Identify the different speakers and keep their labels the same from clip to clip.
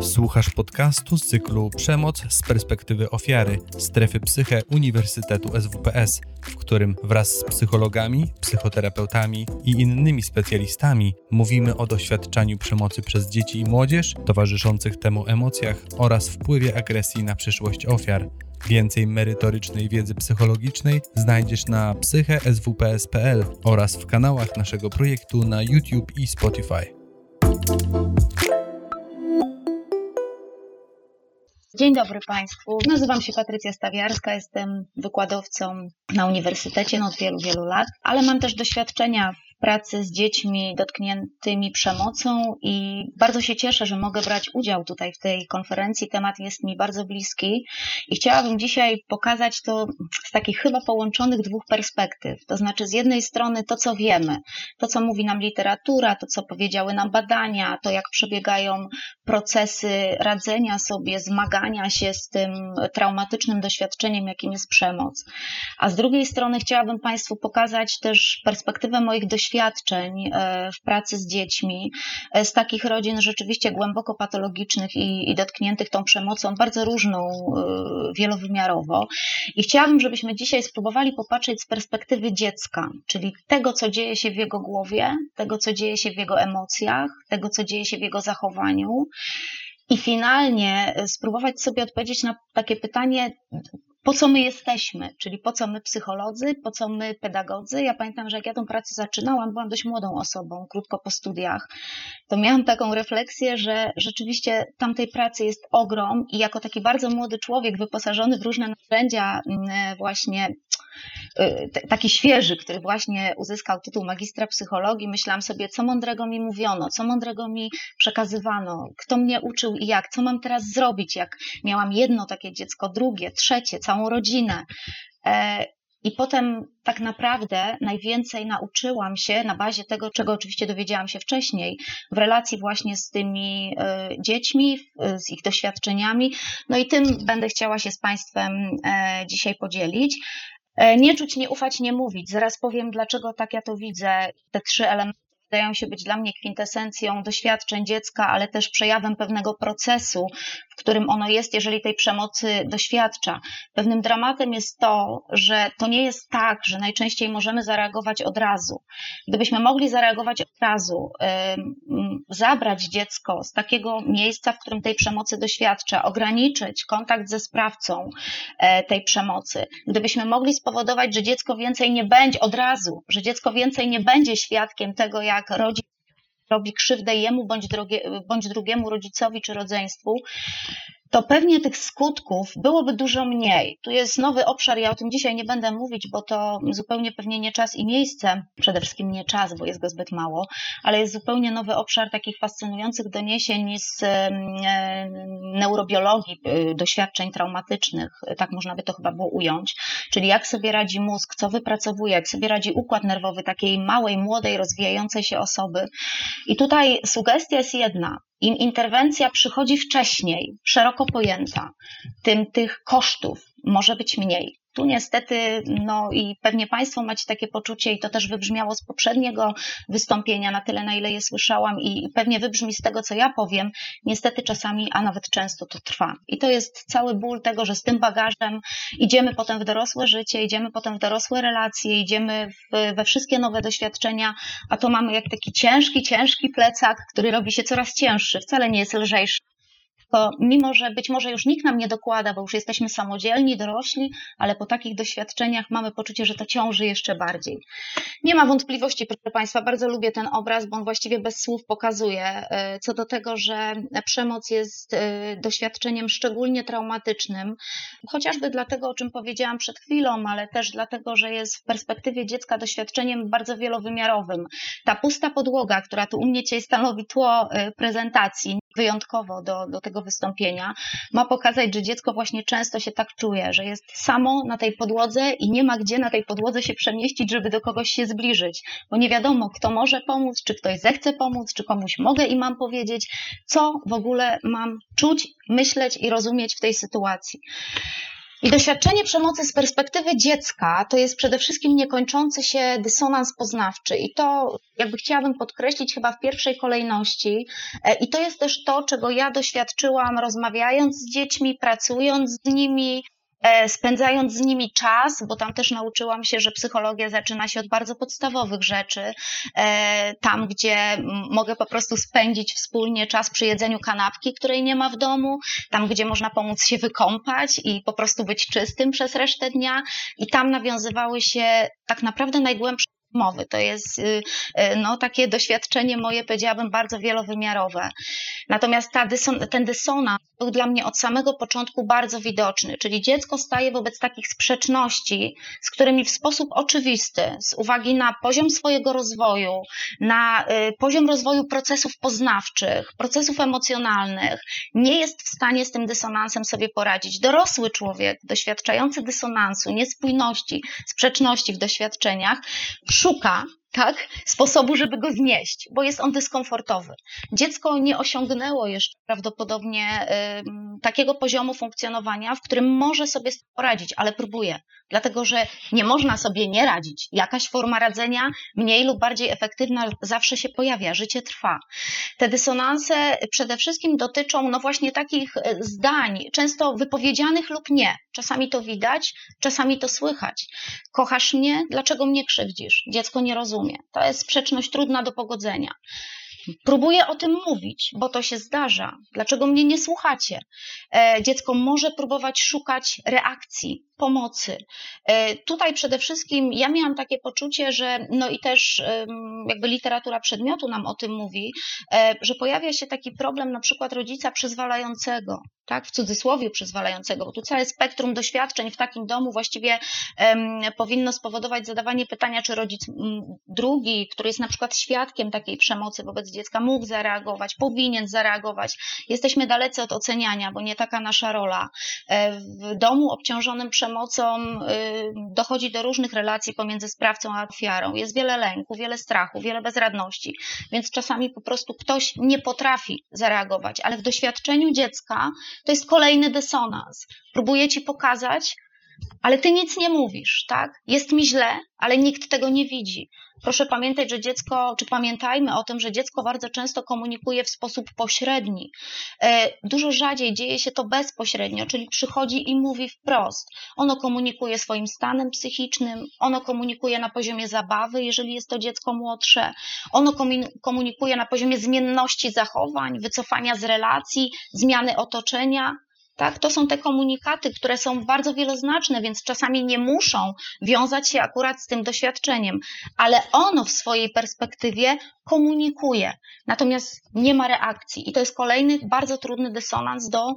Speaker 1: Słuchasz podcastu z cyklu Przemoc z perspektywy ofiary strefy psyche Uniwersytetu SWPS, w którym wraz z psychologami, psychoterapeutami i innymi specjalistami mówimy o doświadczaniu przemocy przez dzieci i młodzież, towarzyszących temu emocjach oraz wpływie agresji na przyszłość ofiar. Więcej merytorycznej wiedzy psychologicznej znajdziesz na psycheswps.pl oraz w kanałach naszego projektu na YouTube i Spotify.
Speaker 2: Dzień dobry Państwu. Nazywam się Patrycja Stawiarska, jestem wykładowcą na uniwersytecie no od wielu, wielu lat, ale mam też doświadczenia pracy z dziećmi dotkniętymi przemocą i bardzo się cieszę, że mogę brać udział tutaj w tej konferencji. Temat jest mi bardzo bliski i chciałabym dzisiaj pokazać to z takich chyba połączonych dwóch perspektyw. To znaczy z jednej strony to, co wiemy, to, co mówi nam literatura, to, co powiedziały nam badania, to, jak przebiegają procesy radzenia sobie, zmagania się z tym traumatycznym doświadczeniem, jakim jest przemoc. A z drugiej strony chciałabym Państwu pokazać też perspektywę moich doświadczeń, doświadczeń e, w pracy z dziećmi, e, z takich rodzin rzeczywiście głęboko patologicznych i, i dotkniętych tą przemocą, bardzo różną, e, wielowymiarowo. I chciałabym, żebyśmy dzisiaj spróbowali popatrzeć z perspektywy dziecka, czyli tego, co dzieje się w jego głowie, tego, co dzieje się w jego emocjach, tego, co dzieje się w jego zachowaniu. I finalnie spróbować sobie odpowiedzieć na takie pytanie, po co my jesteśmy, czyli po co my psycholodzy, po co my pedagodzy. Ja pamiętam, że jak ja tą pracę zaczynałam, byłam dość młodą osobą, krótko po studiach, to miałam taką refleksję, że rzeczywiście tamtej pracy jest ogrom i jako taki bardzo młody człowiek wyposażony w różne narzędzia mm, właśnie Y, taki świeży, który właśnie uzyskał tytuł magistra psychologii, myślałam sobie, co mądrego mi mówiono, co mądrego mi przekazywano, kto mnie uczył i jak, co mam teraz zrobić, jak miałam jedno takie dziecko, drugie, trzecie, całą rodzinę. E, I potem tak naprawdę najwięcej nauczyłam się na bazie tego, czego oczywiście dowiedziałam się wcześniej, w relacji właśnie z tymi e, dziećmi, z ich doświadczeniami. No i tym będę chciała się z Państwem e, dzisiaj podzielić. Nie czuć, nie ufać, nie mówić. Zaraz powiem, dlaczego tak ja to widzę. Te trzy elementy wydają się być dla mnie kwintesencją doświadczeń dziecka, ale też przejawem pewnego procesu, w którym ono jest, jeżeli tej przemocy doświadcza. Pewnym dramatem jest to, że to nie jest tak, że najczęściej możemy zareagować od razu. Gdybyśmy mogli zareagować od razu, zabrać dziecko z takiego miejsca, w którym tej przemocy doświadcza, ograniczyć kontakt ze sprawcą e, tej przemocy, gdybyśmy mogli spowodować, że dziecko więcej nie będzie od razu, że dziecko więcej nie będzie świadkiem tego, jak rodzic robi krzywdę jemu bądź, bądź drugiemu rodzicowi czy rodzeństwu, to pewnie tych skutków byłoby dużo mniej. Tu jest nowy obszar, ja o tym dzisiaj nie będę mówić, bo to zupełnie pewnie nie czas i miejsce, przede wszystkim nie czas, bo jest go zbyt mało, ale jest zupełnie nowy obszar takich fascynujących doniesień z neurobiologii e, doświadczeń traumatycznych, tak można by to chyba było ująć, czyli jak sobie radzi mózg, co wypracowuje, jak sobie radzi układ nerwowy takiej małej, młodej, rozwijającej się osoby. I tutaj sugestia jest jedna, interwencja przychodzi wcześniej, szeroko pojęta, tym tych kosztów może być mniej. Tu niestety, no i pewnie Państwo macie takie poczucie, i to też wybrzmiało z poprzedniego wystąpienia, na tyle, na ile je słyszałam, i pewnie wybrzmi z tego, co ja powiem, niestety czasami, a nawet często to trwa. I to jest cały ból tego, że z tym bagażem idziemy potem w dorosłe życie, idziemy potem w dorosłe relacje, idziemy w, we wszystkie nowe doświadczenia, a to mamy jak taki ciężki, ciężki plecak, który robi się coraz cięższy, wcale nie jest lżejszy to mimo, że być może już nikt nam nie dokłada, bo już jesteśmy samodzielni, dorośli, ale po takich doświadczeniach mamy poczucie, że to ciąży jeszcze bardziej. Nie ma wątpliwości, proszę Państwa, bardzo lubię ten obraz, bo on właściwie bez słów pokazuje e, co do tego, że przemoc jest e, doświadczeniem szczególnie traumatycznym, chociażby dlatego, o czym powiedziałam przed chwilą, ale też dlatego, że jest w perspektywie dziecka doświadczeniem bardzo wielowymiarowym. Ta pusta podłoga, która tu u mnie dzisiaj stanowi tło e, prezentacji, wyjątkowo do, do tego wystąpienia, ma pokazać, że dziecko właśnie często się tak czuje, że jest samo na tej podłodze i nie ma gdzie na tej podłodze się przemieścić, żeby do kogoś się zbliżyć, bo nie wiadomo, kto może pomóc, czy ktoś zechce pomóc, czy komuś mogę i mam powiedzieć, co w ogóle mam czuć, myśleć i rozumieć w tej sytuacji. I doświadczenie przemocy z perspektywy dziecka to jest przede wszystkim niekończący się dysonans poznawczy. I to jakby chciałabym podkreślić chyba w pierwszej kolejności. E, I to jest też to, czego ja doświadczyłam rozmawiając z dziećmi, pracując z nimi, spędzając z nimi czas, bo tam też nauczyłam się, że psychologia zaczyna się od bardzo podstawowych rzeczy, e, tam gdzie mogę po prostu spędzić wspólnie czas przy jedzeniu kanapki, której nie ma w domu, tam gdzie można pomóc się wykąpać i po prostu być czystym przez resztę dnia. I tam nawiązywały się tak naprawdę najgłębsze mowy. To jest y, y, no, takie doświadczenie moje, powiedziałabym, bardzo wielowymiarowe. Natomiast ta dyson, ten dysonans był dla mnie od samego początku bardzo widoczny, czyli dziecko staje wobec takich sprzeczności, z którymi w sposób oczywisty, z uwagi na poziom swojego rozwoju, na y, poziom rozwoju procesów poznawczych, procesów emocjonalnych, nie jest w stanie z tym dysonansem sobie poradzić. Dorosły człowiek, doświadczający dysonansu, niespójności, sprzeczności w doświadczeniach, chocar tak, sposobu, żeby go znieść, bo jest on dyskomfortowy. Dziecko nie osiągnęło jeszcze prawdopodobnie y, takiego poziomu funkcjonowania, w którym może sobie poradzić, ale próbuje, dlatego że nie można sobie nie radzić. Jakaś forma radzenia, mniej lub bardziej efektywna, zawsze się pojawia, życie trwa. Te dysonanse przede wszystkim dotyczą, no właśnie takich e, zdań, często wypowiedzianych lub nie. Czasami to widać, czasami to słychać. Kochasz mnie? Dlaczego mnie krzywdzisz? Dziecko nie rozumie. To jest sprzeczność trudna do pogodzenia. Próbuję o tym mówić, bo to się zdarza. Dlaczego mnie nie słuchacie? E, dziecko może próbować szukać reakcji, pomocy. E, tutaj przede wszystkim ja miałam takie poczucie, że no i też jakby literatura przedmiotu nam o tym mówi, e, że pojawia się taki problem na przykład rodzica przyzwalającego, tak, w cudzysłowie przyzwalającego, bo tu całe spektrum doświadczeń w takim domu właściwie powinno spowodować zadawanie pytania, czy rodzic drugi, który jest na przykład świadkiem takiej przemocy wobec dziecka, mógł zareagować, powinien zareagować. Jesteśmy dalecy od oceniania, bo nie taka nasza rola. E, w domu obciążonym przemocą y, dochodzi do różnych relacji pomiędzy sprawcą a ofiarą. Jest wiele lęku, wiele strachu, wiele bezradności, więc czasami po prostu ktoś nie potrafi zareagować, ale w doświadczeniu dziecka to jest kolejny dysonans. Próbuję ci pokazać, ale ty nic nie mówisz, tak? Jest mi źle, ale nikt tego nie widzi. Proszę pamiętać, że dziecko, czy pamiętajmy o tym, że dziecko bardzo często komunikuje w sposób pośredni. E, dużo rzadziej dzieje się to bezpośrednio, czyli przychodzi i mówi wprost. Ono komunikuje swoim stanem psychicznym, ono komunikuje na poziomie zabawy, jeżeli jest to dziecko młodsze, ono komunikuje na poziomie zmienności zachowań, wycofania z relacji, zmiany otoczenia. Tak, to są te komunikaty, które są bardzo wieloznaczne, więc czasami nie muszą wiązać się akurat z tym doświadczeniem, ale ono w swojej perspektywie komunikuje, natomiast nie ma reakcji. I to jest kolejny bardzo trudny dysonans do y,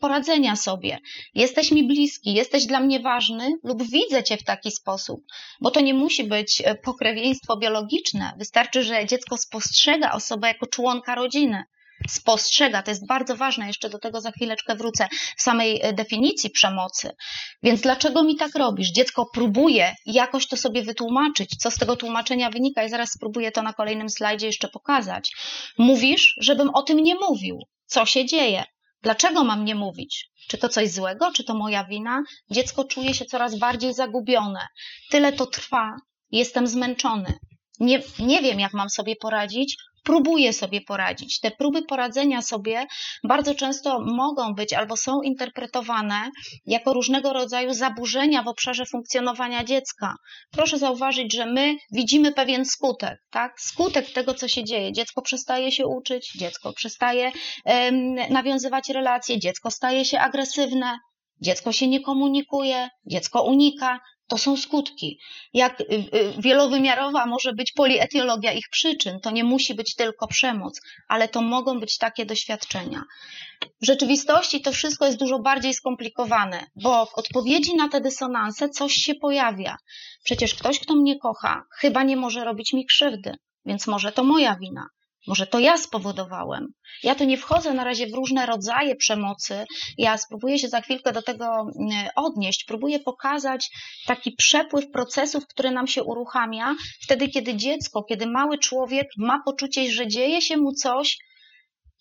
Speaker 2: poradzenia sobie. Jesteś mi bliski, jesteś dla mnie ważny, lub widzę cię w taki sposób, bo to nie musi być y, pokrewieństwo biologiczne. Wystarczy, że dziecko spostrzega osobę jako członka rodziny spostrzega. To jest bardzo ważne, jeszcze do tego za chwileczkę wrócę, w samej e, definicji przemocy. Więc dlaczego mi tak robisz? Dziecko próbuje jakoś to sobie wytłumaczyć, co z tego tłumaczenia wynika, i zaraz spróbuję to na kolejnym slajdzie jeszcze pokazać. Mówisz, żebym o tym nie mówił. Co się dzieje? Dlaczego mam nie mówić? Czy to coś złego, czy to moja wina? Dziecko czuje się coraz bardziej zagubione. Tyle to trwa, jestem zmęczony. Nie, nie wiem, jak mam sobie poradzić, próbuje sobie poradzić. Te próby poradzenia sobie bardzo często mogą być albo są interpretowane jako różnego rodzaju zaburzenia w obszarze funkcjonowania dziecka. Proszę zauważyć, że my widzimy pewien skutek, tak? Skutek tego, co się dzieje. Dziecko przestaje się uczyć, dziecko przestaje um, nawiązywać relacje, dziecko staje się agresywne, Dziecko się nie komunikuje, dziecko unika, to są skutki. Jak y, y, wielowymiarowa może być polietiologia ich przyczyn, to nie musi być tylko przemoc, ale to mogą być takie doświadczenia. W rzeczywistości to wszystko jest dużo bardziej skomplikowane, bo w odpowiedzi na te dysonanse coś się pojawia. Przecież ktoś, kto mnie kocha, chyba nie może robić mi krzywdy, więc może to moja wina. Może to ja spowodowałem. Ja tu nie wchodzę na razie w różne rodzaje przemocy. Ja spróbuję się za chwilkę do tego mm, odnieść. Próbuję pokazać taki przepływ procesów, który nam się uruchamia wtedy, kiedy dziecko, kiedy mały człowiek ma poczucie, że dzieje się mu coś,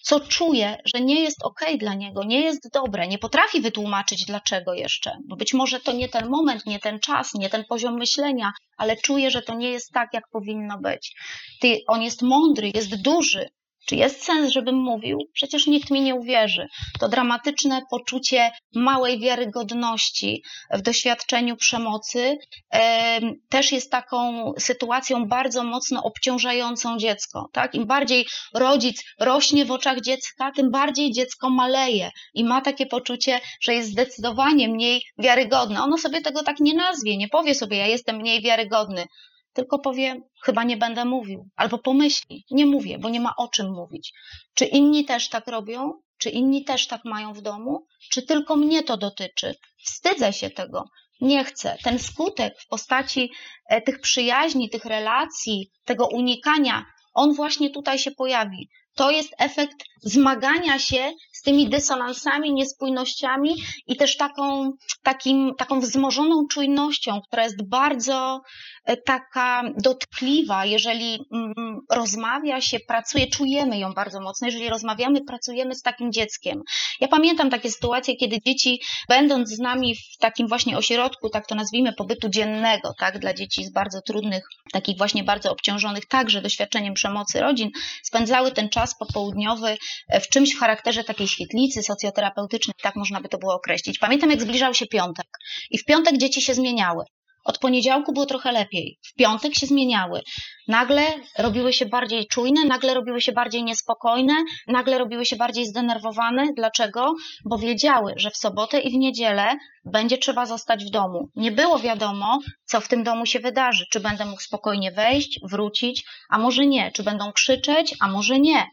Speaker 2: co czuje, że nie jest ok dla niego, nie jest dobre, nie potrafi wytłumaczyć dlaczego jeszcze, bo być może to nie ten moment, nie ten czas, nie ten poziom myślenia, ale czuje, że to nie jest tak, jak powinno być. Ty, on jest mądry, jest duży, czy jest sens, żebym mówił? Przecież nikt mi nie uwierzy. To dramatyczne poczucie małej wiarygodności w doświadczeniu przemocy też jest taką sytuacją bardzo mocno obciążającą dziecko. Tak? Im bardziej rodzic rośnie w oczach dziecka, tym bardziej dziecko maleje i ma takie poczucie, że jest zdecydowanie mniej wiarygodne. Ono sobie tego tak nie nazwie, nie powie sobie, ja jestem mniej wiarygodny tylko powie, chyba nie będę mówił, albo pomyśli, nie mówię, bo nie ma o czym mówić. Czy inni też tak robią? Czy inni też tak mają w domu? Czy tylko mnie to dotyczy? Wstydzę się tego. Nie chcę. Ten skutek w postaci e, tych przyjaźni, tych relacji, tego unikania, on właśnie tutaj się pojawi. To jest efekt zmagania się z tymi dysonansami, niespójnościami i też taką, takim, taką wzmożoną czujnością, która jest bardzo e, taka dotkliwa, jeżeli mm, rozmawia się, pracuje, czujemy ją bardzo mocno, jeżeli rozmawiamy, pracujemy z takim dzieckiem. Ja pamiętam takie sytuacje, kiedy dzieci, będąc z nami w takim właśnie ośrodku, tak to nazwijmy, pobytu dziennego, tak, dla dzieci z bardzo trudnych, takich właśnie bardzo obciążonych także doświadczeniem przemocy rodzin, spędzały ten czas popołudniowy e, w czymś w charakterze takiej świetlicy socjoterapeutycznej, tak można by to było określić. Pamiętam, jak zbliżał się piątek i w piątek dzieci się zmieniały. Od poniedziałku było trochę lepiej. W piątek się zmieniały. Nagle robiły się bardziej czujne, nagle robiły się bardziej niespokojne, nagle robiły się bardziej zdenerwowane. Dlaczego? Bo wiedziały, że w sobotę i w niedzielę będzie trzeba zostać w domu. Nie było wiadomo, co w tym domu się wydarzy. Czy będę mógł spokojnie wejść, wrócić, a może nie. Czy będą krzyczeć, a może nie.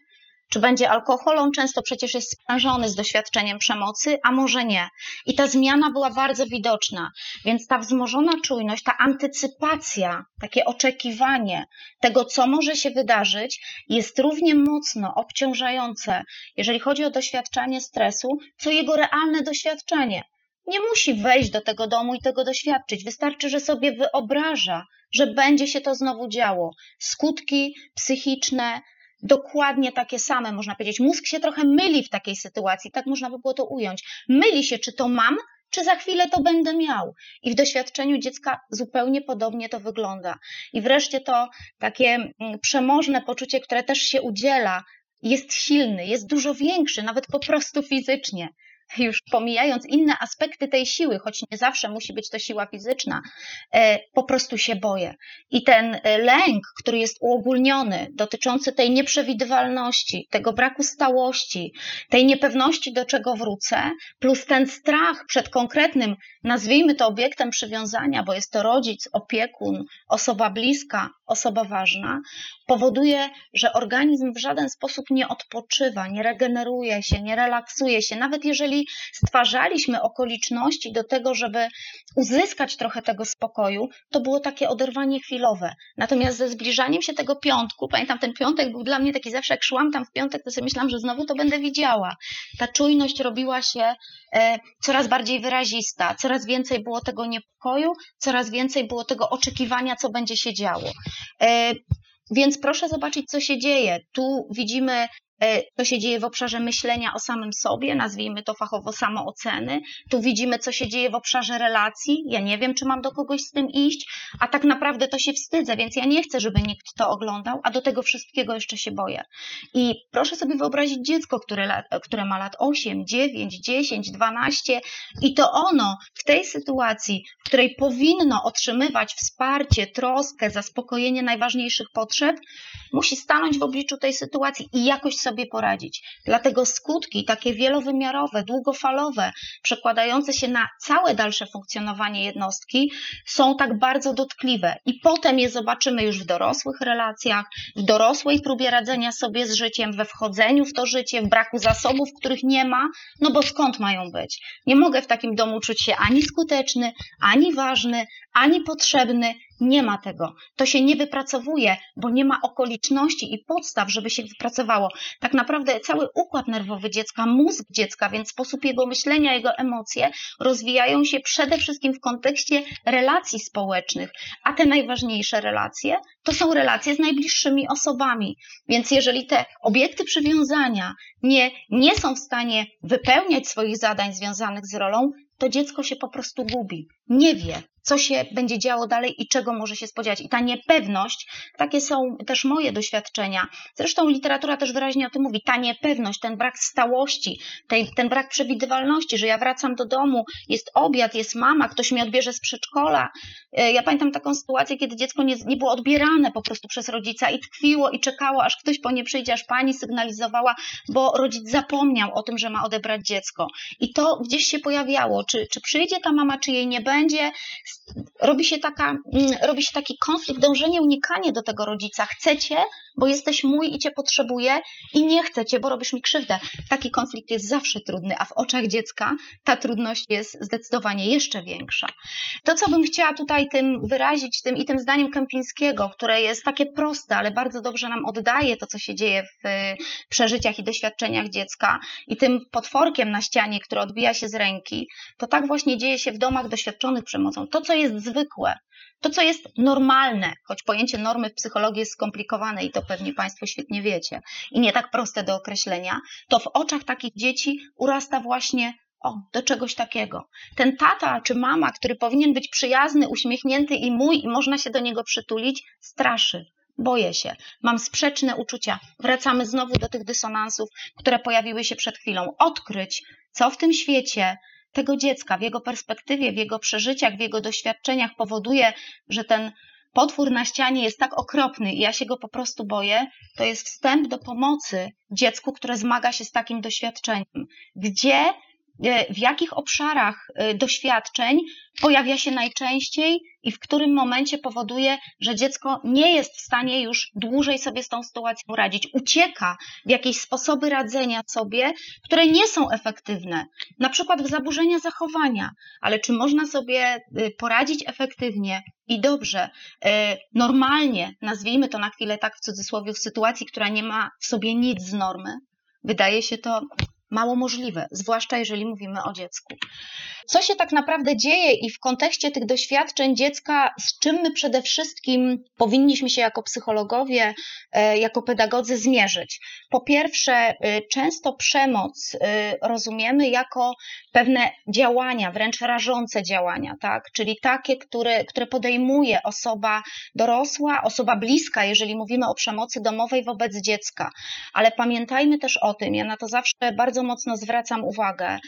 Speaker 2: Czy będzie alkohol? On często przecież jest sprężony z doświadczeniem przemocy, a może nie. I ta zmiana była bardzo widoczna. Więc ta wzmożona czujność, ta antycypacja, takie oczekiwanie tego, co może się wydarzyć, jest równie mocno obciążające, jeżeli chodzi o doświadczanie stresu, co jego realne doświadczenie. Nie musi wejść do tego domu i tego doświadczyć. Wystarczy, że sobie wyobraża, że będzie się to znowu działo. Skutki psychiczne, dokładnie takie same, można powiedzieć. Mózg się trochę myli w takiej sytuacji, tak można by było to ująć. Myli się, czy to mam, czy za chwilę to będę miał. I w doświadczeniu dziecka zupełnie podobnie to wygląda. I wreszcie to takie mm, przemożne poczucie, które też się udziela, jest silny, jest dużo większy, nawet po prostu fizycznie już pomijając inne aspekty tej siły, choć nie zawsze musi być to siła fizyczna, e, po prostu się boję. I ten e, lęk, który jest uogólniony, dotyczący tej nieprzewidywalności, tego braku stałości, tej niepewności, do czego wrócę, plus ten strach przed konkretnym, nazwijmy to obiektem przywiązania, bo jest to rodzic, opiekun, osoba bliska, osoba ważna, powoduje, że organizm w żaden sposób nie odpoczywa, nie regeneruje się, nie relaksuje się. Nawet jeżeli stwarzaliśmy okoliczności do tego, żeby uzyskać trochę tego spokoju, to było takie oderwanie chwilowe. Natomiast ze zbliżaniem się tego piątku, pamiętam, ten piątek był dla mnie taki zawsze, jak szłam tam w piątek, to sobie myślałam, że znowu to będę widziała. Ta czujność robiła się e, coraz bardziej wyrazista, coraz więcej było tego niepokoju, coraz więcej było tego oczekiwania, co będzie się działo. Więc proszę zobaczyć, co się dzieje. Tu widzimy to się dzieje w obszarze myślenia o samym sobie, nazwijmy to fachowo samooceny. Tu widzimy, co się dzieje w obszarze relacji. Ja nie wiem, czy mam do kogoś z tym iść, a tak naprawdę to się wstydzę, więc ja nie chcę, żeby nikt to oglądał, a do tego wszystkiego jeszcze się boję. I proszę sobie wyobrazić dziecko, które, które ma lat 8, 9, 10, 12 i to ono w tej sytuacji, w której powinno otrzymywać wsparcie, troskę, zaspokojenie najważniejszych potrzeb, musi stanąć w obliczu tej sytuacji i jakoś sobie poradzić. Dlatego skutki takie wielowymiarowe, długofalowe, przekładające się na całe dalsze funkcjonowanie jednostki, są tak bardzo dotkliwe. I potem je zobaczymy już w dorosłych relacjach, w dorosłej próbie radzenia sobie z życiem, we wchodzeniu w to życie, w braku zasobów, których nie ma, no bo skąd mają być? Nie mogę w takim domu czuć się ani skuteczny, ani ważny, ani potrzebny, Nie ma tego. To się nie wypracowuje, bo nie ma okoliczności i podstaw, żeby się wypracowało. Tak naprawdę cały układ nerwowy dziecka, mózg dziecka, więc sposób jego myślenia, jego emocje rozwijają się przede wszystkim w kontekście relacji społecznych, a te najważniejsze relacje to są relacje z najbliższymi osobami. Więc jeżeli te obiekty przywiązania nie, nie są w stanie wypełniać swoich zadań związanych z rolą, to dziecko się po prostu gubi. Nie wie, co się będzie działo dalej i czego może się spodziewać. I ta niepewność, takie są też moje doświadczenia. Zresztą literatura też wyraźnie o tym mówi. Ta niepewność, ten brak stałości, ten, brak przewidywalności, że ja wracam do domu, jest obiad, jest mama, ktoś mnie odbierze z przedszkola. E, ja pamiętam taką sytuację, kiedy dziecko nie, nie było odbierane po prostu przez rodzica i tkwiło i czekało, aż ktoś po nie przyjdzie, aż pani sygnalizowała, bo rodzic zapomniał o tym, że ma odebrać dziecko. I to gdzieś się pojawiało, czy, czy przyjdzie ta mama, czy jej nie będzie robi się, taka, mm, robi się taki konflikt, dążenie, unikanie do tego rodzica. Chcecie, bo jesteś mój i cię potrzebuję i nie chcecie, bo robisz mi krzywdę. Taki konflikt jest zawsze trudny, a w oczach dziecka ta trudność jest zdecydowanie jeszcze większa. To, co bym chciała tutaj tym wyrazić, tym i tym zdaniem Kępińskiego, które jest takie proste, ale bardzo dobrze nam oddaje to, co się dzieje w przeżyciach i doświadczeniach dziecka i tym potworkiem na ścianie, który odbija się z ręki, to tak właśnie dzieje się w domach doświadczonych przemocą. To, co jest zwykłe, to, co jest normalne, choć pojęcie normy w psychologii jest skomplikowane i to pewnie Państwo świetnie wiecie i nie tak proste do określenia, to w oczach takich dzieci urasta właśnie o, do czegoś takiego. Ten tata czy mama, który powinien być przyjazny, uśmiechnięty i mój, i można się do niego przytulić, straszy. Boję się, mam sprzeczne uczucia. Wracamy znowu do tych dysonansów, które pojawiły się przed chwilą. Odkryć, co w tym świecie tego dziecka, w jego perspektywie, w jego przeżyciach, w jego doświadczeniach powoduje, że ten potwór na ścianie jest tak okropny i ja się go po prostu boję, to jest wstęp do pomocy dziecku, które zmaga się z takim doświadczeniem. Gdzie w jakich obszarach e, doświadczeń pojawia się najczęściej i w którym momencie powoduje, że dziecko nie jest w stanie już dłużej sobie z tą sytuacją radzić. Ucieka w jakieś sposoby radzenia sobie, które nie są efektywne, na przykład w zaburzenia zachowania, ale czy można sobie e, poradzić efektywnie i dobrze, normalnie, nazwijmy to na chwilę tak w cudzysłowie, w sytuacji, która nie ma w sobie nic z normy? Wydaje się to mało możliwe, zwłaszcza jeżeli mówimy o dziecku. Co się tak naprawdę dzieje i w kontekście tych doświadczeń dziecka, z czym my przede wszystkim powinniśmy się jako psychologowie, e, jako pedagodzy zmierzyć? Po pierwsze, e, często przemoc e, rozumiemy jako pewne działania, wręcz rażące działania, tak? czyli takie, które, które podejmuje osoba dorosła, osoba bliska, jeżeli mówimy o przemocy domowej wobec dziecka. Ale pamiętajmy też o tym, ja na to zawsze bardzo mocno zwracam uwagę,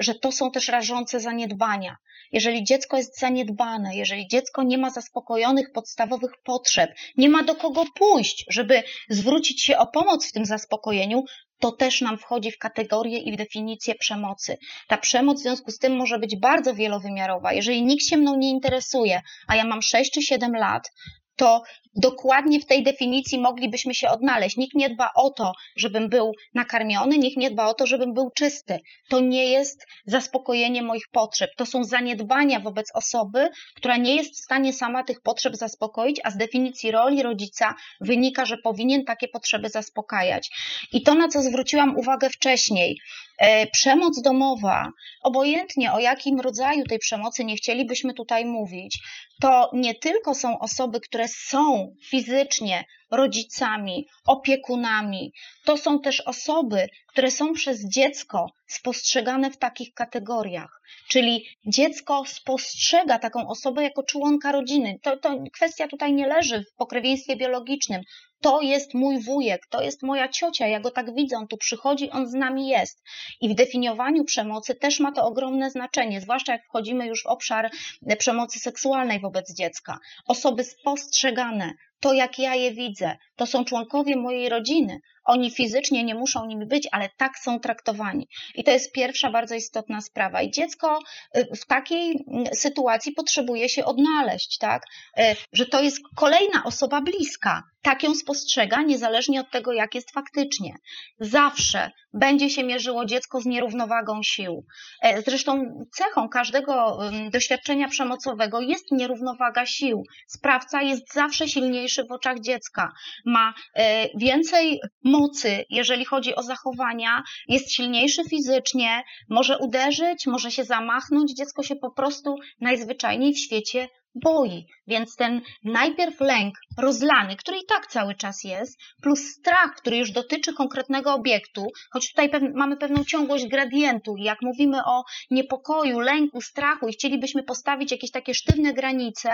Speaker 2: że to są też rażące zaniedbania. Jeżeli dziecko jest zaniedbane, jeżeli dziecko nie ma zaspokojonych podstawowych potrzeb, nie ma do kogo pójść, żeby zwrócić się o pomoc w tym zaspokojeniu, to też nam wchodzi w kategorię i w definicję przemocy. Ta przemoc w związku z tym może być bardzo wielowymiarowa. Jeżeli nikt się mną nie interesuje, a ja mam 6 czy 7 lat, to dokładnie w tej definicji moglibyśmy się odnaleźć. Nikt nie dba o to, żebym był nakarmiony, nikt nie dba o to, żebym był czysty. To nie jest zaspokojenie moich potrzeb. To są zaniedbania wobec osoby, która nie jest w stanie sama tych potrzeb zaspokoić, a z definicji roli rodzica wynika, że powinien takie potrzeby zaspokajać. I to, na co zwróciłam uwagę wcześniej, e, przemoc domowa, obojętnie o jakim rodzaju tej przemocy nie chcielibyśmy tutaj mówić, to nie tylko są osoby, które są fizycznie rodzicami, opiekunami, to są też osoby, które są przez dziecko spostrzegane w takich kategoriach. Czyli dziecko spostrzega taką osobę jako członka rodziny. To, to kwestia tutaj nie leży w pokrewieństwie biologicznym. To jest mój wujek, to jest moja ciocia, ja go tak widzę, on tu przychodzi, on z nami jest. I w definiowaniu przemocy też ma to ogromne znaczenie, zwłaszcza jak wchodzimy już w obszar przemocy seksualnej wobec dziecka. Osoby spostrzegane, to jak ja je widzę, to są członkowie mojej rodziny. Oni fizycznie nie muszą nimi być, ale tak są traktowani. I to jest pierwsza bardzo istotna sprawa. I dziecko y, w takiej mm, sytuacji potrzebuje się odnaleźć, tak? Y, że to jest kolejna osoba bliska. tak ją postrzega, niezależnie od tego, jak jest faktycznie. Zawsze będzie się mierzyło dziecko z nierównowagą sił. E, zresztą cechą każdego doświadczenia przemocowego jest nierównowaga sił. Sprawca jest zawsze silniejszy w oczach dziecka, ma e, więcej mocy, jeżeli chodzi o zachowania, jest silniejszy fizycznie, może uderzyć, może się zamachnąć. Dziecko się po prostu najzwyczajniej w świecie boi. Więc ten najpierw lęk rozlany, który i tak cały czas jest, plus strach, który już dotyczy konkretnego obiektu, choć tutaj mamy pewną ciągłość gradientu. I jak mówimy o niepokoju, lęku, strachu i chcielibyśmy postawić jakieś takie sztywne granice,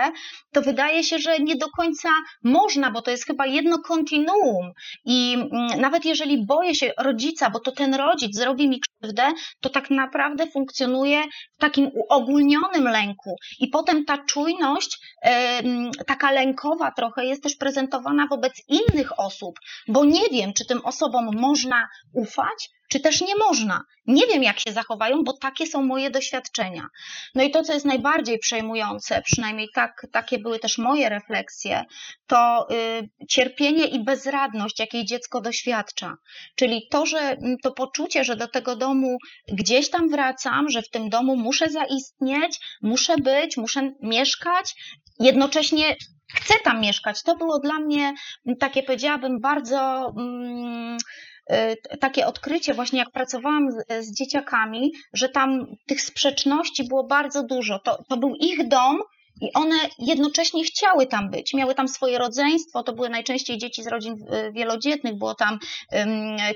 Speaker 2: to wydaje się, że nie do końca można, bo to jest chyba jedno kontinuum. I mm, nawet jeżeli boję się rodzica, bo to ten rodzic zrobi mi krzywdę, to tak naprawdę funkcjonuje w takim uogólnionym lęku. I potem ta czujność taka lękowa trochę jest też prezentowana wobec innych osób, bo nie wiem, czy tym osobom można ufać, czy też nie można. Nie wiem, jak się zachowają, bo takie są moje doświadczenia. No i to, co jest najbardziej przejmujące, przynajmniej tak, takie były też moje refleksje, to y, cierpienie i bezradność, jakiej dziecko doświadcza. Czyli to, że mm, to poczucie, że do tego domu gdzieś tam wracam, że w tym domu muszę zaistnieć, muszę być, muszę mieszkać, jednocześnie chcę tam mieszkać. To było dla mnie takie, powiedziałabym, bardzo. Mm, takie odkrycie, właśnie jak pracowałam z, z, dzieciakami, że tam tych sprzeczności było bardzo dużo. To, to był ich dom, i one jednocześnie chciały tam być, miały tam swoje rodzeństwo, to były najczęściej dzieci z rodzin y, wielodzietnych, było tam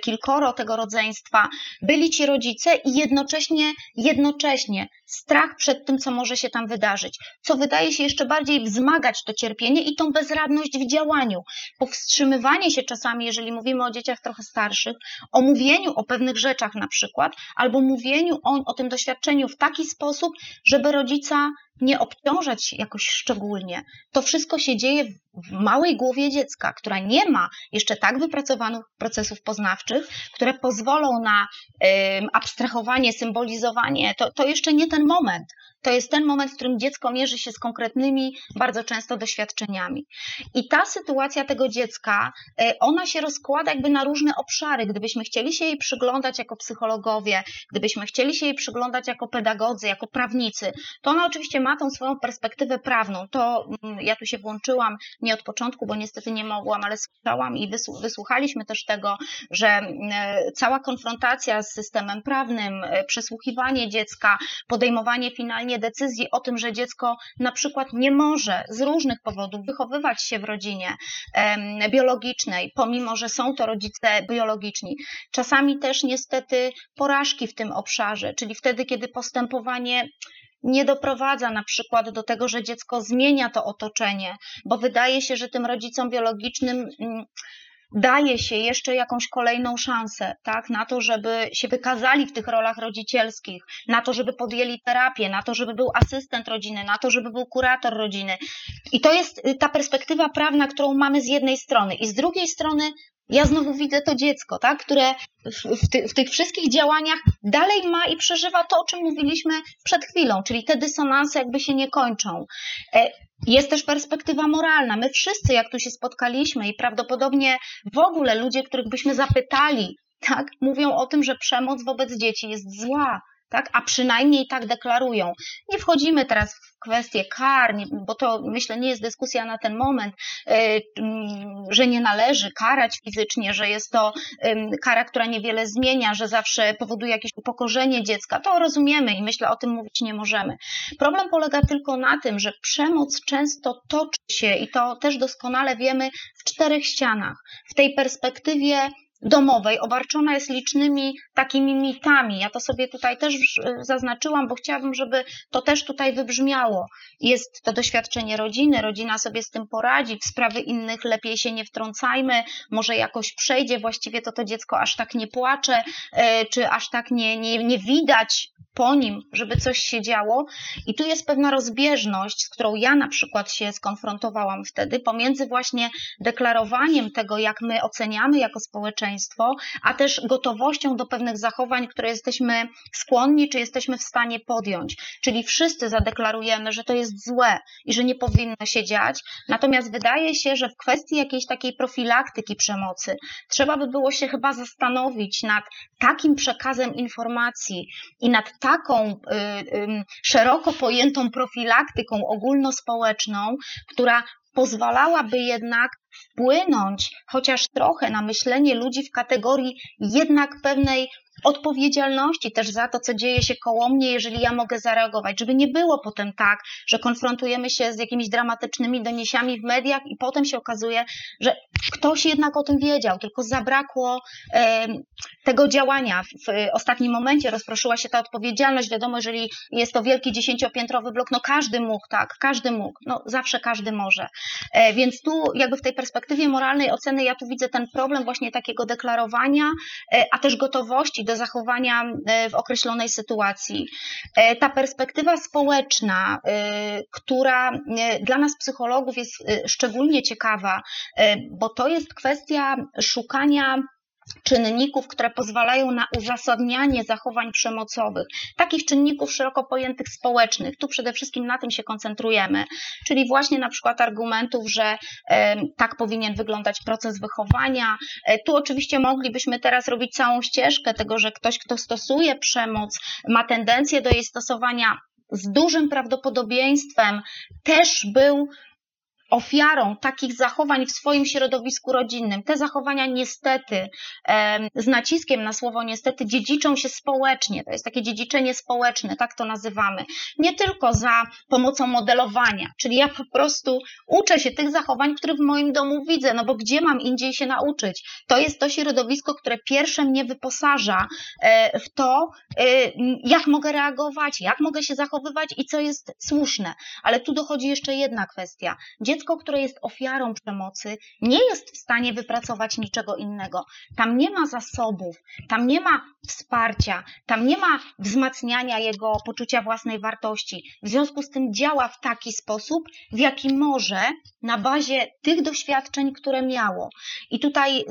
Speaker 2: kilkoro tego rodzeństwa. Byli ci rodzice i jednocześnie, jednocześnie strach przed tym, co może się tam wydarzyć, co wydaje się jeszcze bardziej wzmagać to cierpienie i tą bezradność w działaniu. Powstrzymywanie się czasami, jeżeli mówimy o dzieciach trochę starszych, o mówieniu o pewnych rzeczach na przykład, albo mówieniu o, o tym doświadczeniu w taki sposób, żeby rodzica nie obciążać jakoś szczególnie. To wszystko się dzieje w małej głowie dziecka, która nie ma jeszcze tak wypracowanych procesów poznawczych, które pozwolą na abstrahowanie, symbolizowanie. To, to jeszcze nie ten moment to jest ten moment, w którym dziecko mierzy się z konkretnymi, bardzo często doświadczeniami. I ta sytuacja tego dziecka, e, ona się rozkłada jakby na różne obszary. Gdybyśmy chcieli się jej przyglądać jako psychologowie, gdybyśmy chcieli się jej przyglądać jako pedagodzy, jako prawnicy, to ona oczywiście ma tą swoją perspektywę prawną. To mm, ja tu się włączyłam nie od początku, bo niestety nie mogłam, ale słyszałam i wysłuchaliśmy też tego, że mm, cała konfrontacja z systemem prawnym, e, przesłuchiwanie dziecka, podejmowanie finalnie decyzji o tym, że dziecko na przykład nie może z różnych powodów wychowywać się w rodzinie biologicznej, pomimo że są to rodzice biologiczni. Czasami też niestety porażki w tym obszarze, czyli wtedy, kiedy postępowanie nie doprowadza na przykład do tego, że dziecko zmienia to otoczenie, bo wydaje się, że tym rodzicom biologicznym mm, daje się jeszcze jakąś kolejną szansę, tak, na to, żeby się wykazali w tych rolach rodzicielskich, na to, żeby podjęli terapię, na to, żeby był asystent rodziny, na to, żeby był kurator rodziny. I to jest y, ta perspektywa prawna, którą mamy z jednej strony. I z drugiej strony ja znowu widzę to dziecko, tak, które w, ty, w, tych wszystkich działaniach dalej ma i przeżywa to, o czym mówiliśmy przed chwilą, czyli te dysonanse jakby się nie kończą. E, jest też perspektywa moralna. My wszyscy, jak tu się spotkaliśmy i prawdopodobnie w ogóle ludzie, których byśmy zapytali, tak, mówią o tym, że przemoc wobec dzieci jest zła, tak? a przynajmniej tak deklarują. Nie wchodzimy teraz w kwestie kar, bo to myślę nie jest dyskusja na ten moment, e, że nie należy karać fizycznie, że jest to kara, która niewiele zmienia, że zawsze powoduje jakieś upokorzenie dziecka. To rozumiemy i myślę o tym mówić nie możemy. Problem polega tylko na tym, że przemoc często toczy się i to też doskonale wiemy w czterech ścianach. W tej perspektywie domowej obarczona jest licznymi takimi mitami. Ja to sobie tutaj też zaznaczyłam, bo chciałabym, żeby to też tutaj wybrzmiało. Jest to doświadczenie rodziny, rodzina sobie z tym poradzi, w sprawy innych lepiej się nie wtrącajmy, może jakoś przejdzie, właściwie to to dziecko aż tak nie płacze, e, czy aż tak nie, nie, nie widać po nim, żeby coś się działo. I tu jest pewna rozbieżność, z którą ja na przykład się skonfrontowałam wtedy, pomiędzy właśnie deklarowaniem tego, jak my oceniamy jako społeczeństwo, a też gotowością do pewnych zachowań, które jesteśmy skłonni, czy jesteśmy w stanie podjąć. Czyli wszyscy zadeklarujemy, że to jest złe i że nie powinno się dziać, natomiast wydaje się, że w kwestii jakiejś takiej profilaktyki przemocy trzeba by było się chyba zastanowić nad takim przekazem informacji i nad taką y, y, szeroko pojętą profilaktyką ogólnospołeczną, która pozwalałaby jednak wpłynąć chociaż trochę na myślenie ludzi w kategorii jednak pewnej odpowiedzialności też za to, co dzieje się koło mnie, jeżeli ja mogę zareagować, żeby nie było potem tak, że konfrontujemy się z jakimiś dramatycznymi doniesiami w mediach i potem się okazuje, że ktoś jednak o tym wiedział, tylko zabrakło tego działania. W, w ostatnim momencie rozproszyła się ta odpowiedzialność. Wiadomo, jeżeli jest to wielki dziesięciopiętrowy blok, no każdy mógł, tak, każdy mógł, no zawsze każdy może. E, więc tu jakby w tej perspektywie moralnej oceny ja tu widzę ten problem właśnie takiego deklarowania, e, a też gotowości do zachowania e, w określonej sytuacji. E, ta perspektywa społeczna, e, która dla nas psychologów jest szczególnie ciekawa, bo to jest kwestia szukania czynników, które pozwalają na uzasadnianie zachowań przemocowych, takich czynników szeroko pojętych społecznych. Tu przede wszystkim na tym się koncentrujemy, czyli właśnie na przykład argumentów, że e, tak powinien wyglądać proces wychowania. E, tu oczywiście moglibyśmy teraz robić całą ścieżkę tego, że ktoś, kto stosuje przemoc, ma tendencję do jej stosowania z dużym prawdopodobieństwem też był ofiarą takich zachowań w swoim środowisku rodzinnym. Te zachowania niestety, z naciskiem na słowo niestety, dziedziczą się społecznie. To jest takie dziedziczenie społeczne, tak to nazywamy. Nie tylko za pomocą modelowania, czyli ja po prostu uczę się tych zachowań, które w moim domu widzę, no bo gdzie mam indziej się nauczyć? To jest to środowisko, które pierwsze mnie wyposaża e, w to, e, jak mogę reagować, jak mogę się zachowywać i co jest słuszne. Ale tu dochodzi jeszcze jedna kwestia. Dziecko dziecko, które jest ofiarą przemocy, nie jest w stanie wypracować niczego innego. Tam nie ma zasobów, tam nie ma wsparcia, tam nie ma wzmacniania jego poczucia własnej wartości. W związku z tym działa w taki sposób, w jaki może na bazie tych doświadczeń, które miało. I tutaj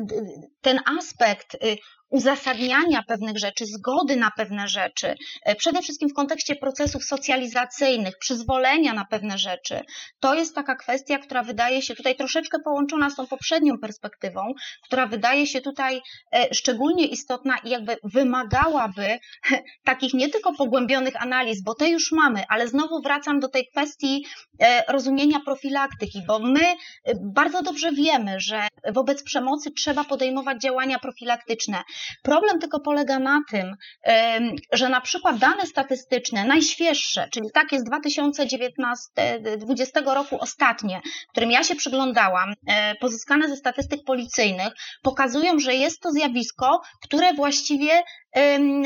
Speaker 2: ten aspekt y, uzasadniania pewnych rzeczy, zgody na pewne rzeczy, e, przede wszystkim w kontekście procesów socjalizacyjnych, przyzwolenia na pewne rzeczy. To jest taka kwestia, która wydaje się tutaj troszeczkę połączona z tą poprzednią perspektywą, która wydaje się tutaj e, szczególnie istotna i jakby wymagałaby takich nie tylko pogłębionych analiz, bo te już mamy, ale znowu wracam do tej kwestii e, rozumienia profilaktyki, bo my bardzo dobrze wiemy, że wobec przemocy trzeba podejmować działania profilaktyczne. Problem tylko polega na tym, że na przykład dane statystyczne, najświeższe, czyli takie z 2019-2020 roku ostatnie, którym ja się przyglądałam, e, pozyskane ze statystyk policyjnych, pokazują, że jest to zjawisko, które właściwie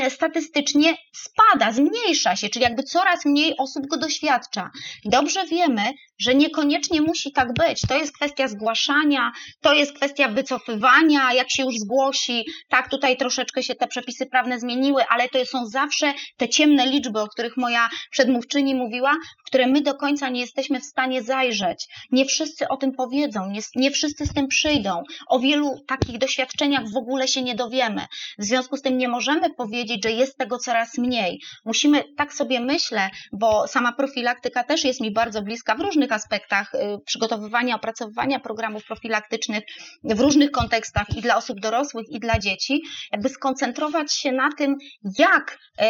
Speaker 2: statystycznie spada, zmniejsza się, czyli jakby coraz mniej osób go doświadcza. Dobrze wiemy, że niekoniecznie musi tak być. To jest kwestia zgłaszania, to jest kwestia wycofywania, jak się już zgłosi. Tak, tutaj troszeczkę się te przepisy prawne zmieniły, ale to są zawsze te ciemne liczby, o których moja przedmówczyni mówiła, które my do końca nie jesteśmy w stanie zajrzeć. Nie wszyscy o tym powiedzą, nie, nie wszyscy z tym przyjdą. O wielu takich doświadczeniach w ogóle się nie dowiemy. W związku z tym nie możemy powiedzieć, że jest tego coraz mniej. Musimy, tak sobie myślę, bo sama profilaktyka też jest mi bardzo bliska w różnych aspektach y, przygotowywania, opracowywania programów profilaktycznych w różnych kontekstach i dla osób dorosłych, i dla dzieci, jakby skoncentrować się na tym, jak y,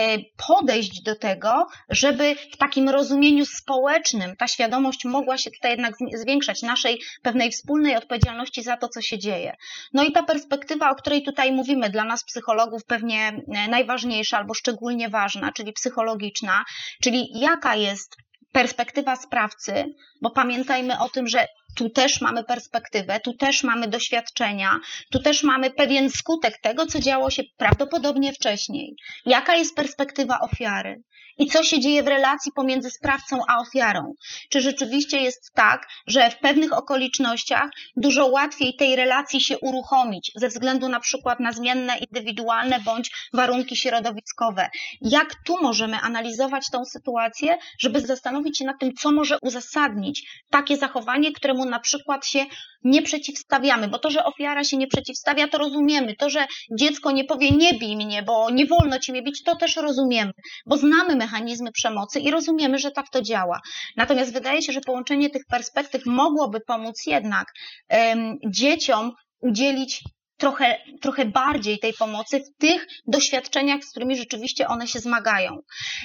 Speaker 2: podejść do tego, żeby w takim rozumieniu społecznym ta świadomość mogła się tutaj jednak zwiększać, naszej pewnej wspólnej odpowiedzialności za to, co się dzieje. No i ta perspektywa, o której tutaj mówimy, dla nas psychologów pewnie najważniejsza albo szczególnie ważna, czyli psychologiczna, czyli jaka jest perspektywa sprawcy, bo pamiętajmy o tym, że tu też mamy perspektywę, tu też mamy doświadczenia, tu też mamy pewien skutek tego, co działo się prawdopodobnie wcześniej. Jaka jest perspektywa ofiary? I co się dzieje w relacji pomiędzy sprawcą a ofiarą? Czy rzeczywiście jest tak, że w pewnych okolicznościach dużo łatwiej tej relacji się uruchomić ze względu na przykład na zmienne indywidualne bądź warunki środowiskowe? Jak tu możemy analizować tą sytuację, żeby zastanowić się nad tym, co może uzasadnić takie zachowanie, któremu na przykład się nie przeciwstawiamy, bo to, że ofiara się nie przeciwstawia, to rozumiemy. To, że dziecko nie powie nie bij mnie, bo nie wolno ci mnie bić, to też rozumiemy, bo znamy mechanizmy przemocy i rozumiemy, że tak to działa. Natomiast wydaje się, że połączenie tych perspektyw mogłoby pomóc jednak um, dzieciom udzielić trochę, trochę bardziej tej pomocy w tych doświadczeniach, z którymi rzeczywiście one się zmagają.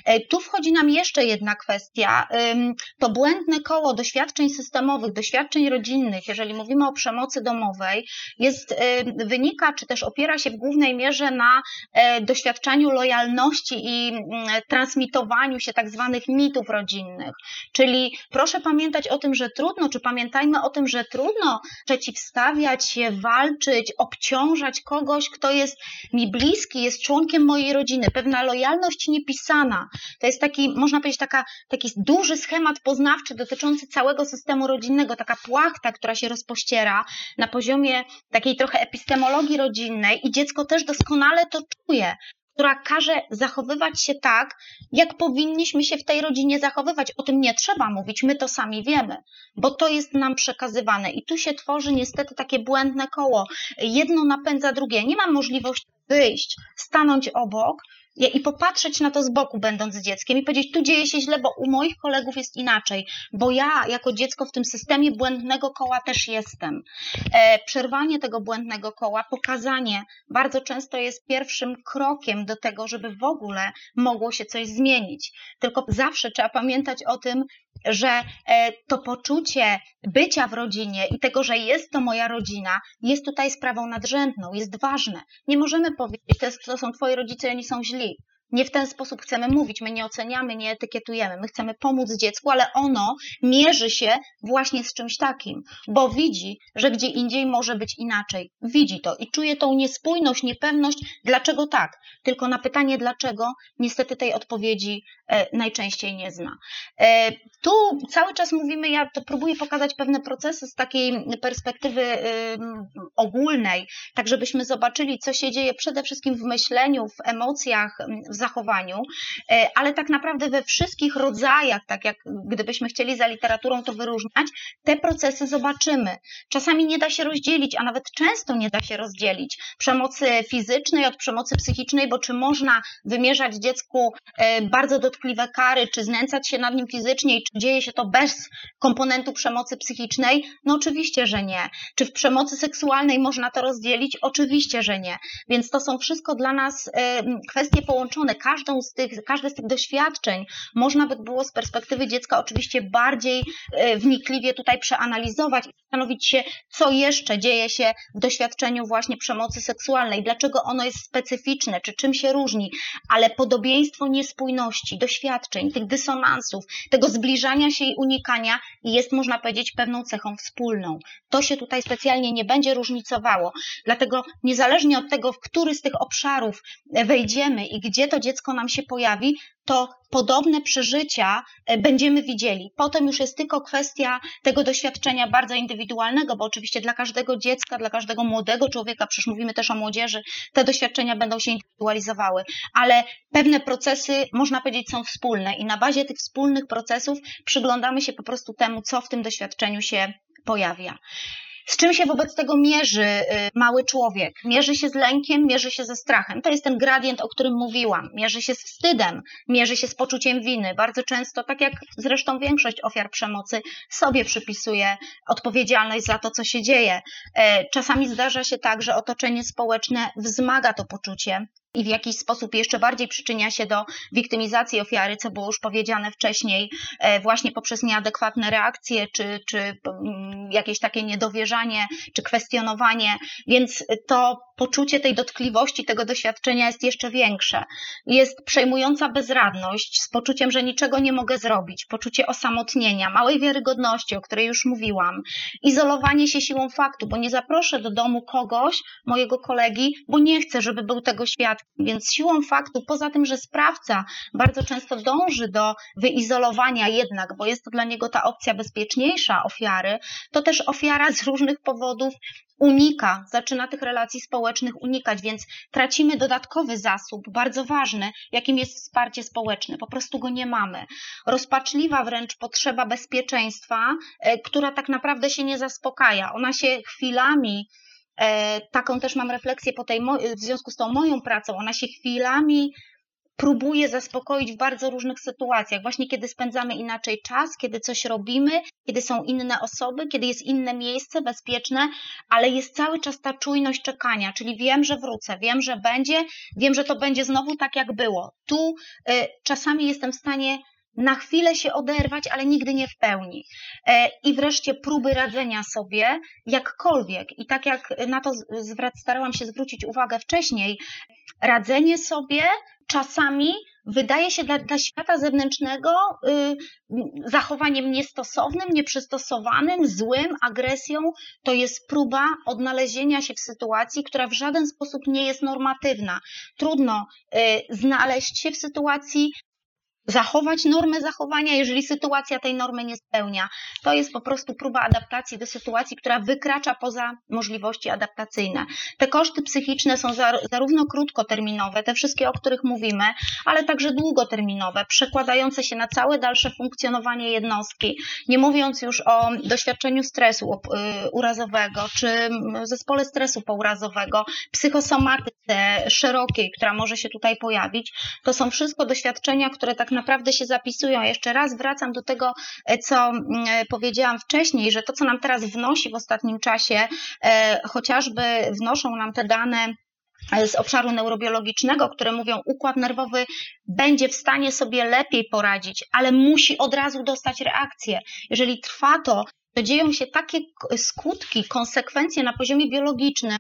Speaker 2: E, tu wchodzi nam jeszcze jedna kwestia. To błędne koło doświadczeń systemowych, doświadczeń rodzinnych, jeżeli mówimy o przemocy domowej, jest, wynika czy też opiera się w głównej mierze na e, doświadczaniu lojalności i mm, transmitowaniu się tak zwanych mitów rodzinnych. Czyli proszę pamiętać o tym, że trudno, czy pamiętajmy o tym, że trudno przeciwstawiać się, walczyć, obciążać obciążać kogoś, kto jest mi bliski, jest członkiem mojej rodziny. Pewna lojalność niepisana. To jest taki, można powiedzieć, taka, taki duży schemat poznawczy dotyczący całego systemu rodzinnego, taka płachta, która się rozpościera na poziomie takiej trochę epistemologii rodzinnej i dziecko też doskonale to czuje która każe zachowywać się tak, jak powinniśmy się w tej rodzinie zachowywać. O tym nie trzeba mówić, my to sami wiemy, bo to jest nam przekazywane. I tu się tworzy niestety takie błędne koło. Jedno napędza drugie. Nie mam możliwości wyjść, stanąć obok, i popatrzeć na to z boku, będąc dzieckiem, i powiedzieć, tu dzieje się źle, bo u moich kolegów jest inaczej, bo ja jako dziecko w tym systemie błędnego koła też jestem. E, przerwanie tego błędnego koła, pokazanie bardzo często jest pierwszym krokiem do tego, żeby w ogóle mogło się coś zmienić. Tylko zawsze trzeba pamiętać o tym, że e, to poczucie bycia w rodzinie i tego, że jest to moja rodzina, jest tutaj sprawą nadrzędną, jest ważne. Nie możemy powiedzieć, to są twoi rodzice, oni są źli. Nie w ten sposób chcemy mówić, my nie oceniamy, nie etykietujemy, my chcemy pomóc dziecku, ale ono mierzy się właśnie z czymś takim, bo widzi, że gdzie indziej może być inaczej. Widzi to i czuje tą niespójność, niepewność, dlaczego tak. Tylko na pytanie dlaczego, niestety tej odpowiedzi e, najczęściej nie zna. E, tu cały czas mówimy, ja to próbuję pokazać pewne procesy z takiej perspektywy ogólnej, tak żebyśmy zobaczyli, co się dzieje przede wszystkim w myśleniu, w emocjach, w zachowaniu, e, ale tak naprawdę we wszystkich rodzajach, tak jak gdybyśmy chcieli za literaturą to wyróżniać, te procesy zobaczymy. Czasami nie da się rozdzielić, a nawet często nie da się rozdzielić przemocy fizycznej od przemocy psychicznej, bo czy można wymierzać dziecku e, bardzo dotkliwe kary, czy znęcać się nad nim fizycznie i czy dzieje się to bez komponentu przemocy psychicznej? No oczywiście, że nie. Czy w przemocy seksualnej można to rozdzielić? Oczywiście, że nie. Więc to są wszystko dla nas e, kwestie połączone każdą z tych, każde z tych doświadczeń można by było z perspektywy dziecka oczywiście bardziej e, wnikliwie tutaj przeanalizować i zastanowić się, co jeszcze dzieje się w doświadczeniu właśnie przemocy seksualnej, dlaczego ono jest specyficzne, czy czym się różni, ale podobieństwo niespójności, doświadczeń, tych dysonansów, tego zbliżania się i unikania jest, można powiedzieć, pewną cechą wspólną. To się tutaj specjalnie nie będzie różnicowało. Dlatego niezależnie od tego, w który z tych obszarów wejdziemy i gdzie to dziecko nam się pojawi, to podobne przeżycia e, będziemy widzieli. Potem już jest tylko kwestia tego doświadczenia bardzo indywidualnego, bo oczywiście dla każdego dziecka, dla każdego młodego człowieka, przecież mówimy też o młodzieży, te doświadczenia będą się indywidualizowały, ale pewne procesy, można powiedzieć, są wspólne i na bazie tych wspólnych procesów przyglądamy się po prostu temu, co w tym doświadczeniu się pojawia. Z czym się wobec tego mierzy y, mały człowiek? Mierzy się z lękiem, mierzy się ze strachem. To jest ten gradient, o którym mówiłam. Mierzy się z wstydem, mierzy się z poczuciem winy. Bardzo często, tak jak zresztą większość ofiar przemocy, sobie przypisuje odpowiedzialność za to, co się dzieje. E, czasami zdarza się tak, że otoczenie społeczne wzmaga to poczucie i w jakiś sposób jeszcze bardziej przyczynia się do wiktymizacji ofiary, co było już powiedziane wcześniej, e, właśnie poprzez nieadekwatne reakcje, czy, czy mm, jakieś takie niedowierzanie, czy kwestionowanie, więc to poczucie tej dotkliwości, tego doświadczenia jest jeszcze większe. Jest przejmująca bezradność z poczuciem, że niczego nie mogę zrobić, poczucie osamotnienia, małej wiarygodności, o której już mówiłam, izolowanie się siłą faktu, bo nie zaproszę do domu kogoś, mojego kolegi, bo nie chcę, żeby był tego świadkiem Więc siłą faktu, poza tym, że sprawca bardzo często dąży do wyizolowania jednak, bo jest to dla niego ta opcja bezpieczniejsza ofiary, to też ofiara z różnych powodów unika, zaczyna tych relacji społecznych unikać, więc tracimy dodatkowy zasób, bardzo ważny, jakim jest wsparcie społeczne. Po prostu go nie mamy. Rozpaczliwa wręcz potrzeba bezpieczeństwa, e, która tak naprawdę się nie zaspokaja. Ona się chwilami taką też mam refleksję po tej, w związku z tą moją pracą, ona się chwilami próbuje zaspokoić w bardzo różnych sytuacjach. Właśnie kiedy spędzamy inaczej czas, kiedy coś robimy, kiedy są inne osoby, kiedy jest inne miejsce bezpieczne, ale jest cały czas ta czujność czekania, czyli wiem, że wrócę, wiem, że będzie, wiem, że to będzie znowu tak, jak było. Tu y, czasami jestem w stanie na chwilę się oderwać, ale nigdy nie w pełni. E, I wreszcie próby radzenia sobie jakkolwiek. I tak jak na to starałam się zwrócić uwagę wcześniej, radzenie sobie czasami wydaje się dla, dla świata zewnętrznego y, zachowaniem niestosownym, nieprzystosowanym, złym, agresją. To jest próba odnalezienia się w sytuacji, która w żaden sposób nie jest normatywna. Trudno y, znaleźć się w sytuacji, zachować normę zachowania, jeżeli sytuacja tej normy nie spełnia. To jest po prostu próba adaptacji do sytuacji, która wykracza poza możliwości adaptacyjne. Te koszty psychiczne są zarówno krótkoterminowe, te wszystkie, o których mówimy, ale także długoterminowe, przekładające się na całe dalsze funkcjonowanie jednostki. Nie mówiąc już o doświadczeniu stresu y, urazowego, czy zespole stresu pourazowego, psychosomatyce szerokiej, która może się tutaj pojawić, to są wszystko doświadczenia, które tak naprawdę się zapisują. Jeszcze raz wracam do tego, e, co mm, e, powiedziałam wcześniej, że to, co nam teraz wnosi w ostatnim czasie, e, chociażby wnoszą nam te dane z obszaru neurobiologicznego, które mówią, układ nerwowy będzie w stanie sobie lepiej poradzić, ale musi od razu dostać reakcję. Jeżeli trwa to, to dzieją się takie skutki, konsekwencje na poziomie biologicznym,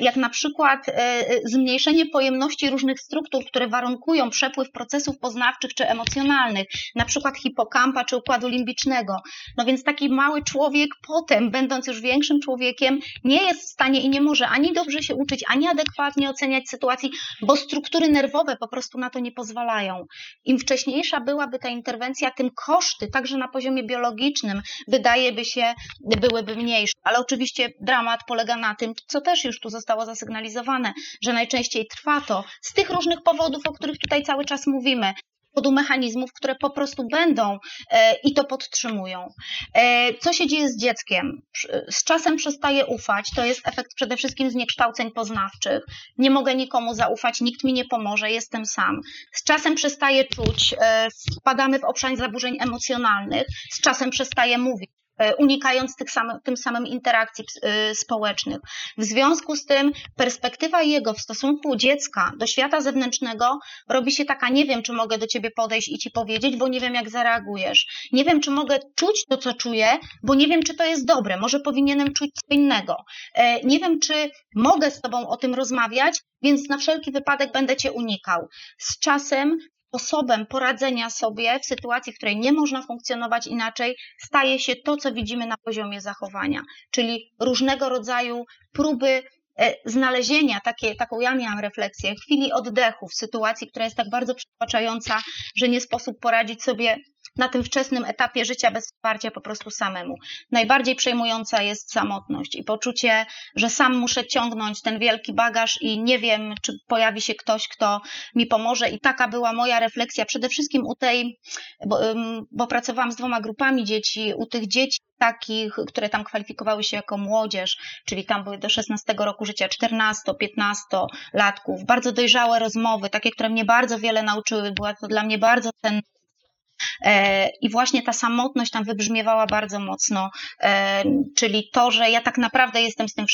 Speaker 2: jak na przykład e, zmniejszenie pojemności różnych struktur, które warunkują przepływ procesów poznawczych czy emocjonalnych, na przykład hipokampa czy układu limbicznego. No więc taki mały człowiek potem, będąc już większym człowiekiem, nie jest w stanie i nie może ani dobrze się uczyć, ani adekwatnie oceniać sytuacji, bo struktury nerwowe po prostu na to nie pozwalają. Im wcześniejsza byłaby ta interwencja, tym koszty, także na poziomie biologicznym, wydaje by się, byłyby mniejsze. Ale oczywiście dramat polega na tym, co też już tu zostało zasygnalizowane, że najczęściej trwa to z tych różnych powodów, o których tutaj cały czas mówimy, powodu mechanizmów, które po prostu będą e, i to podtrzymują. E, co się dzieje z dzieckiem? Z czasem przestaje ufać, to jest efekt przede wszystkim zniekształceń poznawczych. Nie mogę nikomu zaufać, nikt mi nie pomoże, jestem sam. Z czasem przestaje czuć, e, wpadamy w obszar zaburzeń emocjonalnych, z czasem przestaje mówić. E, unikając tych sam, tym samym interakcji e, społecznych. W związku z tym perspektywa jego w stosunku dziecka do świata zewnętrznego robi się taka, nie wiem, czy mogę do ciebie podejść i ci powiedzieć, bo nie wiem, jak zareagujesz. Nie wiem, czy mogę czuć to, co czuję, bo nie wiem, czy to jest dobre. Może powinienem czuć co innego. E, nie wiem, czy mogę z tobą o tym rozmawiać, więc na wszelki wypadek będę cię unikał. Z czasem sposobem poradzenia sobie w sytuacji, w której nie można funkcjonować inaczej, staje się to, co widzimy na poziomie zachowania, czyli różnego rodzaju próby znalezienia, takie, taką ja miałam refleksję, chwili oddechu w sytuacji, która jest tak bardzo przytłaczająca, że nie sposób poradzić sobie na tym wczesnym etapie życia bez wsparcia po prostu samemu. Najbardziej przejmująca jest samotność i poczucie, że sam muszę ciągnąć ten wielki bagaż i nie wiem, czy pojawi się ktoś, kto mi pomoże. I taka była moja refleksja przede wszystkim u tej, bo, bo pracowałam z dwoma grupami dzieci, u tych dzieci takich, które tam kwalifikowały się jako młodzież, czyli tam były do 16 roku życia 14-15 latków, bardzo dojrzałe rozmowy, takie, które mnie bardzo wiele nauczyły, była to dla mnie bardzo cenna I właśnie ta samotność tam wybrzmiewała bardzo mocno, e, czyli to, że ja tak naprawdę jestem z tym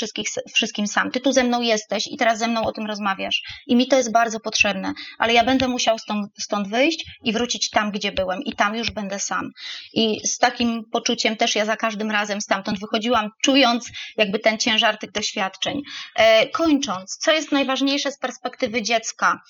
Speaker 2: wszystkim sam. Ty tu ze mną jesteś i teraz ze mną o tym rozmawiasz. I mi to jest bardzo potrzebne, ale ja będę musiał stąd, stąd wyjść i wrócić tam, gdzie byłem, i tam już będę sam. I z takim poczuciem też ja za każdym razem stamtąd wychodziłam, czując jakby ten ciężar tych doświadczeń. E, kończąc, co jest najważniejsze z perspektywy dziecka?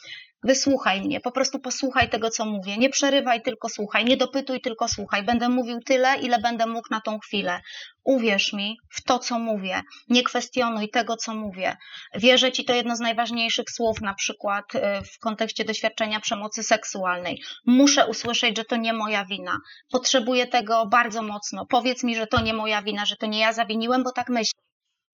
Speaker 2: Wysłuchaj mnie, po prostu posłuchaj tego, co mówię. Nie przerywaj, tylko słuchaj. Nie dopytuj, tylko słuchaj. Będę mówił tyle, ile będę mógł na tą chwilę. Uwierz mi w to, co mówię. Nie kwestionuj tego, co mówię. Wierzę ci to jedno z najważniejszych słów, na przykład y, w kontekście doświadczenia przemocy seksualnej. Muszę usłyszeć, że to nie moja wina. Potrzebuję tego bardzo mocno. Powiedz mi, że to nie moja wina, że to nie ja zawiniłem, bo tak myślę.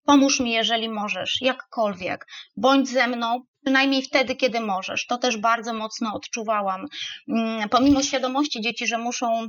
Speaker 2: Pomóż mi, jeżeli możesz, jakkolwiek. Bądź ze mną, przynajmniej wtedy, kiedy możesz. To też bardzo mocno odczuwałam. Mm, pomimo świadomości dzieci, że muszą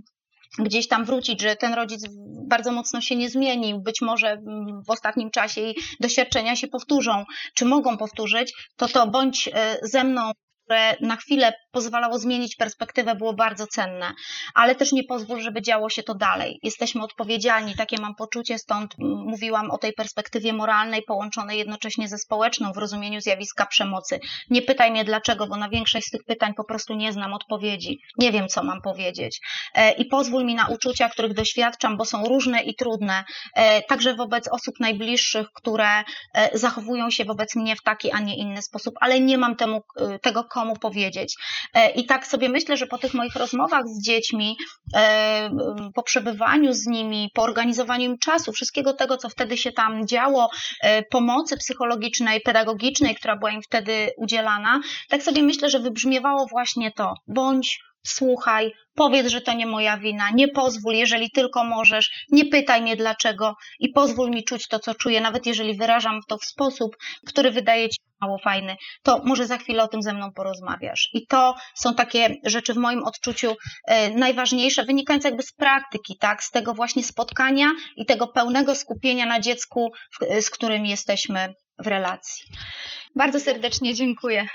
Speaker 2: gdzieś tam wrócić, że ten rodzic bardzo mocno się nie zmienił, być może mm, w ostatnim czasie doświadczenia się powtórzą, czy mogą powtórzyć, to to bądź e, ze mną które na chwilę pozwalało zmienić perspektywę, było bardzo cenne, ale też nie pozwól, żeby działo się to dalej. Jesteśmy odpowiedzialni, takie mam poczucie, stąd mówiłam o tej perspektywie moralnej, połączonej jednocześnie ze społeczną w rozumieniu zjawiska przemocy. Nie pytaj mnie dlaczego, bo na większość z tych pytań po prostu nie znam odpowiedzi. Nie wiem, co mam powiedzieć. E, I pozwól mi na uczucia, których doświadczam, bo są różne i trudne, e, także wobec osób najbliższych, które e, zachowują się wobec mnie w taki, a nie inny sposób, ale nie mam temu, tego komu powiedzieć. E, I tak sobie myślę, że po tych moich rozmowach z dziećmi, e, po przebywaniu z nimi, po organizowaniu im czasu, wszystkiego tego, co wtedy się tam działo, e, pomocy psychologicznej, pedagogicznej, która była im wtedy udzielana, tak sobie myślę, że wybrzmiewało właśnie to. Bądź słuchaj, powiedz, że to nie moja wina, nie pozwól, jeżeli tylko możesz, nie pytaj mnie dlaczego i pozwól mi czuć to, co czuję, nawet jeżeli wyrażam to w sposób, który wydaje ci mało fajny, to może za chwilę o tym ze mną porozmawiasz. I to są takie rzeczy w moim odczuciu e, najważniejsze, wynikające jakby z praktyki, tak, z tego właśnie spotkania i tego pełnego skupienia na dziecku, z którym jesteśmy w relacji. Bardzo serdecznie dziękuję.